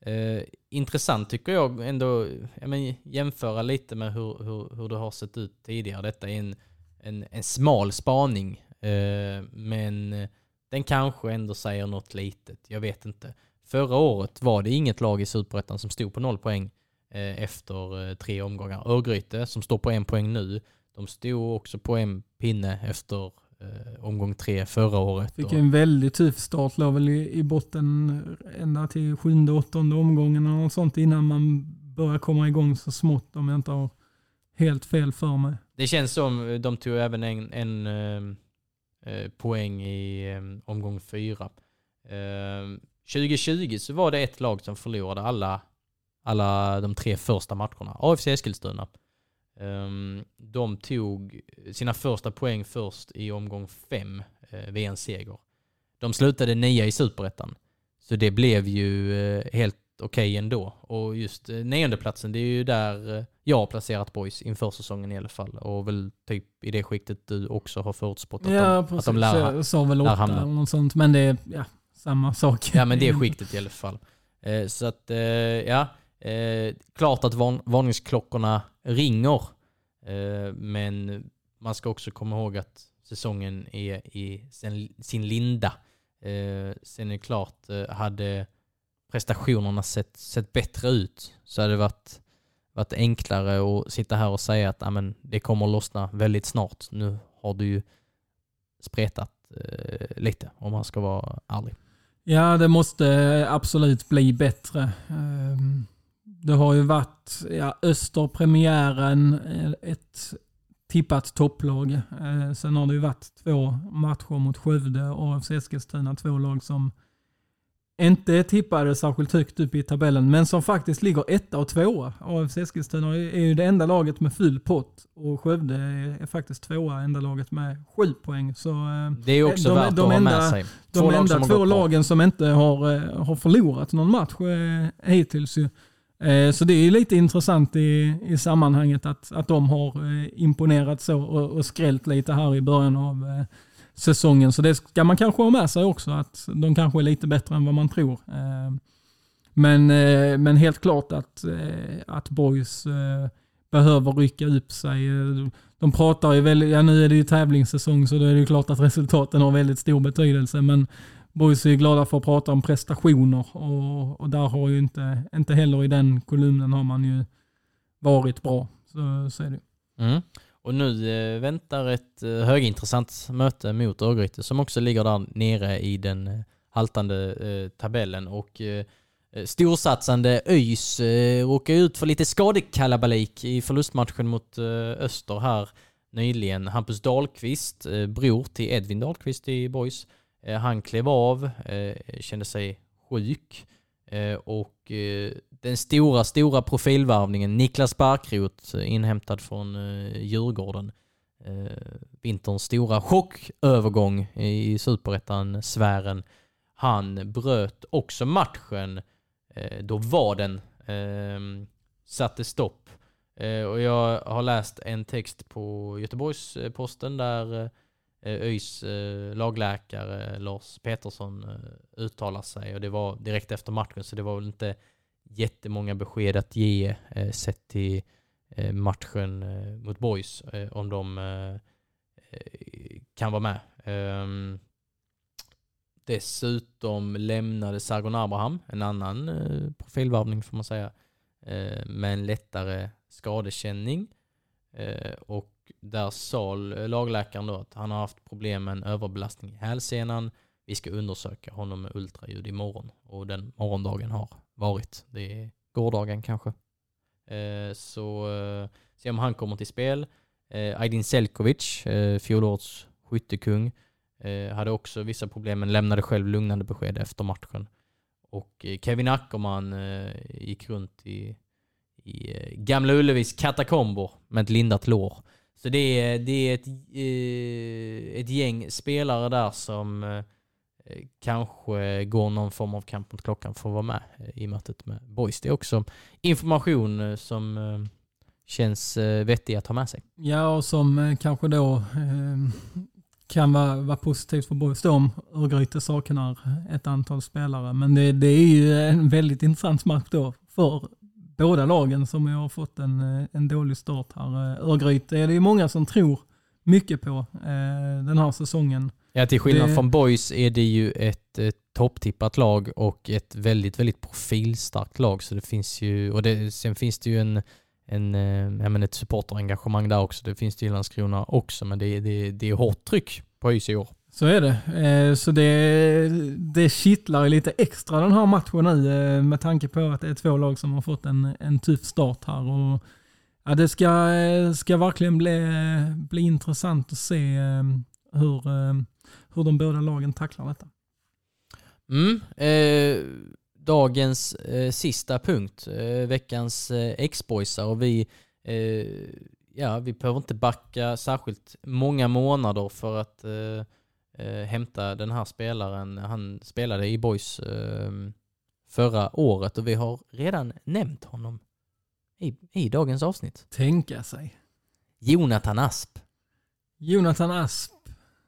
Eh, intressant tycker jag ändå, jag men, jämföra lite med hur, hur, hur det har sett ut tidigare. Detta är en en, en smal spaning. Eh, men den kanske ändå säger något litet. Jag vet inte. Förra året var det inget lag i Superettan som stod på noll poäng eh, efter eh, tre omgångar. Örgryte, som står på en poäng nu, de stod också på en pinne efter eh, omgång tre förra året. Fick en väldigt tuff start, låg väl i, i botten ända till sjunde, åttonde omgången och sånt innan man börjar komma igång så smått om jag inte har helt fel för mig. Det känns som eh, de tog även en, en ehm, eh, poäng i eh, omgång fyra. Eh, 2020 så var det ett lag som förlorade alla, alla de tre första matcherna. AFC Eskilstuna. Ehm, de tog sina första poäng först i omgång fem uh, vid en seger. De slutade nia i superettan. Så det blev ju eh, helt okej okay ändå. Och just uh, niondeplatsen, det är ju där uh, jag har placerat boys inför säsongen i alla fall. Och väl typ i det skiktet du också har förutspått att, ja, de, precis. att de lär, jag sa väl åtta hamna. eller något sånt. Men det är ja, samma sak. Ja men det är skiktet i alla fall. Eh, så att, eh, ja. Eh, klart att varn varningsklockorna ringer. Eh, men man ska också komma ihåg att säsongen är i sin, sin linda. Eh, sen är det klart, eh, hade prestationerna sett, sett bättre ut så hade det varit, varit enklare att sitta här och säga att amen, det kommer att lossna väldigt snart. Nu har du ju spretat eh, lite om man ska vara ärlig. Ja, det måste absolut bli bättre. Ehm, det har ju varit ja, Österpremiären, eh, ett tippat topplag. Eh, sen har det ju varit två matcher mot Skövde och AFC Eskilstuna, två lag som inte tippade särskilt högt upp i tabellen, men som faktiskt ligger etta och tvåa. AFC Eskilstuna är ju det enda laget med full pott och Skövde är faktiskt tvåa, enda laget med sju poäng. Så, eh, det är också de, värt de att ha med sig. Två de enda två lagen som inte har, eh, har förlorat någon match hittills. Så det är lite intressant i, i sammanhanget att, att de har imponerat så och, och skrällt lite här i början av säsongen. Så det ska man kanske ha med sig också, att de kanske är lite bättre än vad man tror. Eh, men, eh, men helt klart att, eh, att Boys behöver rycka upp sig. De pratar ju väldigt, ja nu är det ju tävlingssäsong så då är det ju klart att resultaten har väldigt stor betydelse. Men Boys är glada för att prata om prestationer och, och där har ju inte, inte heller i den kolumnen har man ju varit bra. Så, så är det. Mm. Och nu eh, väntar ett eh, högintressant möte mot Örgryte som också ligger där nere i den eh, haltande eh, tabellen. Och eh, eh storsatsande ÖIS eh, råkar ut för lite skadekalabalik i förlustmatchen mot eh, Öster här nyligen. Hampus Dahlqvist, eh, bror till Edvin Dahlqvist i Boys, eh, han klev av, eh, kände sig sjuk Eh, och eh, den stora, stora profilvarvningen, Niklas Barkrot, eh, inhämtad från Djurgården. Vinterns stora chockövergång i superettan-sfären. Han bröt också matchen då var den. Ehm, satte stopp. och jag har läst en text på Göteborgs-Posten där Eh, ÖIS eh, lagläkare Lars Petersson eh, uttalar sig och det var direkt efter matchen så det var väl inte jättemånga besked att ge sett till matchen mot Boys om de kan vara med. Ehm, dessutom lämnade Sargon Abraham, en annan eh, profilvarvning får man säga, med en lättare skadekänning. och där sa eh, lagläkaren då att han har haft problem med en överbelastning i hälsenan. Vi ska undersöka honom med ultraljud imorgon och den morgondagen har varit. Det är gårdagen kanske. Eh, så eh, se om han kommer till spel. Eh, Aydin Selkovic, eh, fjolårets skyttekung, eh, hade också vissa problem men lämnade själv lugnande besked efter matchen. Och eh, Kevin Ackerman gick runt i, i Gamla Ullevis katakomber med ett lindat lår. Så det är, det är ett, eh, ett gäng spelare där som eh, kanske går någon form av kamp mot klockan för att vara med eh, i mötet med Boys. Det är också information som känns vettig att ha med sig. Ja, och som kanske då kan vara, vara positivt för Boys då om Örgryte saknar ett antal spelare. Men det, det, är ju en väldigt intressant match då för båda lagen som har fått en, en dålig start här. Örgryte är det ju många som tror mycket på den här säsongen. Ja, till skillnad det... från Boys är det ju ett, ett topptippat lag och ett väldigt, väldigt profilstarkt lag. Så det finns ju, och det, sen finns det ju en, en, eh, jag menar ett supporterengagemang där också. Det finns det i Landskrona också, men det, det, det är hårt tryck på ÖIS i år. Så är det. Eh, så det, det kittlar lite extra den här matchen nu eh, med tanke på att det är två lag som har fått en, en tuff start här. Och, ja, det ska, ska verkligen bli, bli intressant att se eh, hur, hur de båda lagen tacklar detta. Mm, eh, dagens eh, sista punkt, eh, veckans eh, X-boysar och vi, eh, ja, vi behöver inte backa särskilt många månader för att eh, hämta den här spelaren. Han spelade i Boys eh, förra året och vi har redan nämnt honom i, i dagens avsnitt. Tänka sig. Jonathan Asp. Jonathan Asp.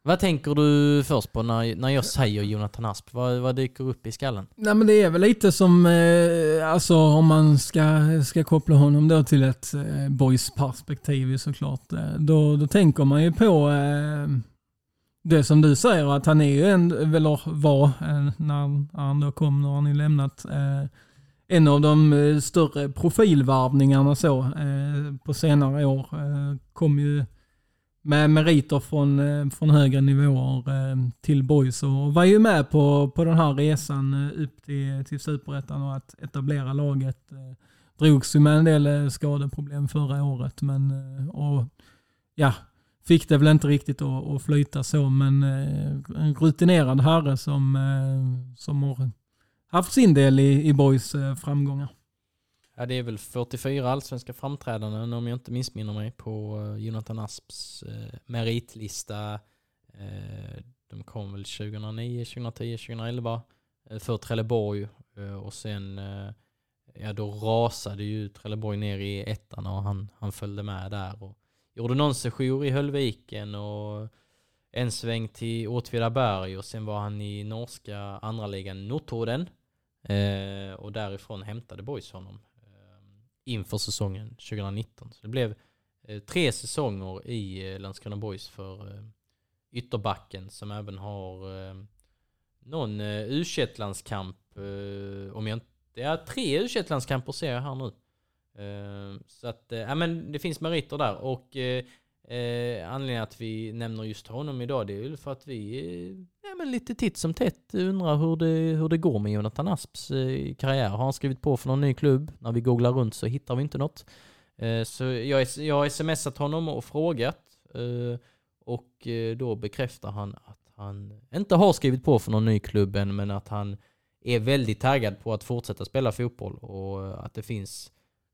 Vad tänker du först på när, när jag säger Jonathan Asp? Vad, vad dyker upp i skallen? Nej men det är väl lite som, eh, alltså om man ska, ska koppla honom då till ett eh, boys perspektiv såklart. Eh, då, då tänker man ju på eh, det som du säger att han är ju en, eller var, när han då kom, nu har han ju lämnat, eh, en av de eh, större profilvarvningarna så eh, på senare år. Eh, kom ju med meriter från, eh, från högre nivåer eh, till boys och var ju med på, på den här resan upp till, till superettan och att etablera laget. Drogs ju med en del skadeproblem förra året men och, ja, fick det väl inte riktigt att, att flyta så men eh, en rutinerad herre som, eh, som har haft sin del i, i boys eh, framgångar. Ja, det är väl 44 allsvenska framträdanden om jag inte missminner mig på Jonathan Asps eh, meritlista. Eh, de kom väl 2009, 2010, 2011 eh, för Trelleborg eh, och sen eh, ja, då rasade ju Trelleborg ner i ettan och han, han följde med där och gjorde någon sejour i Höllviken och en sväng till Åtvidaberg och sen var han i norska andra ligan Notodden eh, och därifrån hämtade Boys honom eh, inför säsongen 2019. Så det blev eh, tre säsonger i eh, Landskrona Boys för eh, ytterbacken som även har eh, någon eh, u landskamp eh, om jag inte... Ja, tre u landskamper ser jag här nu. Ehm, så att, eh, ja men det finns meriter där och eh, eh, anledningen att vi nämner just honom idag det är ju för att vi eh, ja, men lite titt som tätt undrar hur det, hur det går med Jonathan Asps eh, karriär. Har han skrivit på för någon ny klubb? När vi googlar runt så hittar vi inte något. Eh, så jag, jag har smsat honom och frågat eh, och då bekräftar han att han inte har skrivit på för någon ny klubb än men att han är väldigt taggad på att fortsätta spela fotboll och att det finns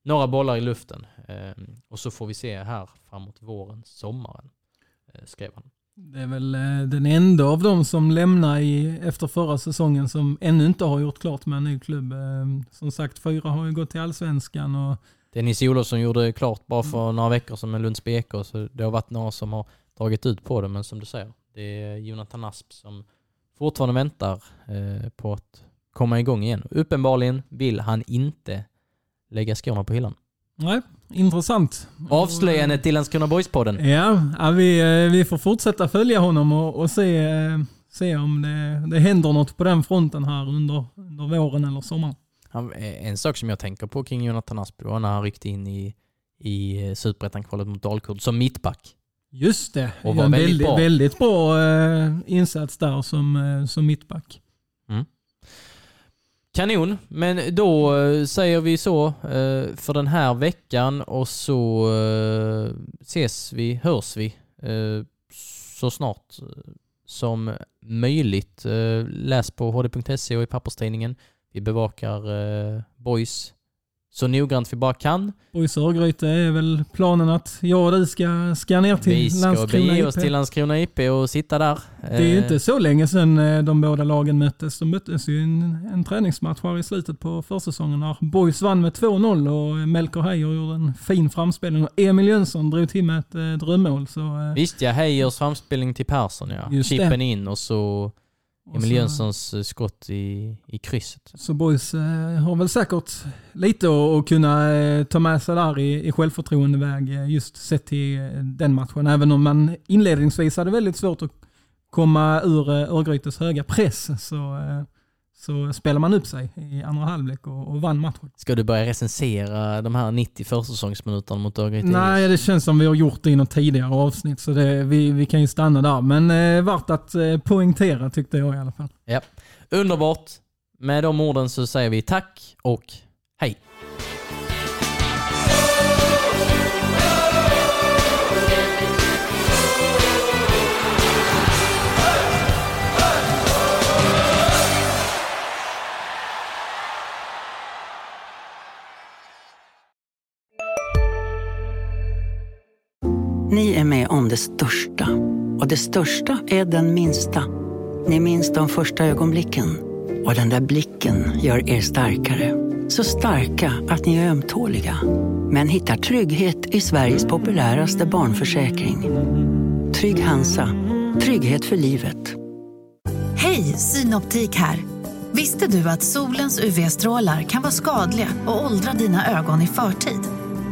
några bollar i luften. Eh, och så får vi se här framåt våren, sommaren, eh, skrev han. Det är väl eh, den enda av dem som lämnar i, efter förra säsongen som ännu inte har gjort klart med en ny klubb. Ehm, som sagt, fyra har ju gått till allsvenskan. Och... Dennis Olofsson gjorde klart bara för mm. några veckor sedan med Lunds BK, så det har varit några som har dragit ut på det, men som du säger, det är Jonathan Asp som fortfarande väntar eh, på att komma igång igen. Uppenbarligen vill han inte lägga skorna på hyllan. Nej, intressant. Avslöjande till Landskrona Boys-podden. Ja, ja vi, eh, vi får fortsätta följa honom och, och se, eh, se om det, det händer något på den fronten här under, under våren eller sommaren. En sak som jag tänker på kring Jonathan Asp var när han ryckte in i, i superettan-kvalet mot Dalkurd som mittback. Just det, och var en väldigt, väldigt bra, väldigt bra eh, insats där som, som mittback. Kanon, men då eh, säger vi så eh, för den här veckan och så eh, ses vi, hörs vi så snart som möjligt. Läs på hd.se och i papperstidningen. Vi bevakar Boys så noggrant vi bara kan. Boys Örgryte är väl planen att jag och du ska, ska ner till Landskrona IP. Vi ska bege oss till Landskrona IP och sitta där. Det är ju inte eh, så länge sedan eh, de båda lagen möttes. De möttes ju en, en träningsmatch här i slutet på försäsongen när Boys vann med 2-0 och Melker Heijer gjorde en fin framspelning och Emil Jönsson drog till med ett eh, drömmål. Så, Visst ja, Heijers framspelning till Persson ja. Chippen in och så Emil Jönssons eh, skott i, i krysset. Så Boys eh, har väl säkert lite att kunna eh, ta med sig där i, i självförtroendeväg just sett till eh, den matchen. Även om man inledningsvis hade väldigt svårt att komma ur eh, Örgrytes höga press så eh, så spelar man upp sig i andra halvlek och, och vann matchen. Ska du börja recensera de här 90 försäsongsminuterna mot Örgryte? Nej, det känns som vi har gjort det i något tidigare avsnitt så det, vi, vi kan ju stanna där. Men eh, värt att eh, poängtera tyckte jag i alla fall. Ja, underbart. Med de orden så säger vi tack och hej. Ni om det största. Och det största är den minsta. Ni minns de första ögonblicken. Och den där blicken gör er starkare. Så starka att ni är ömtåliga. Men hittar trygghet i Sveriges populäraste barnförsäkring. Trygg Hansa. Trygghet för livet. Hej, Synoptik här. Visste du att solens UV-strålar kan vara skadliga och åldra dina ögon i förtid?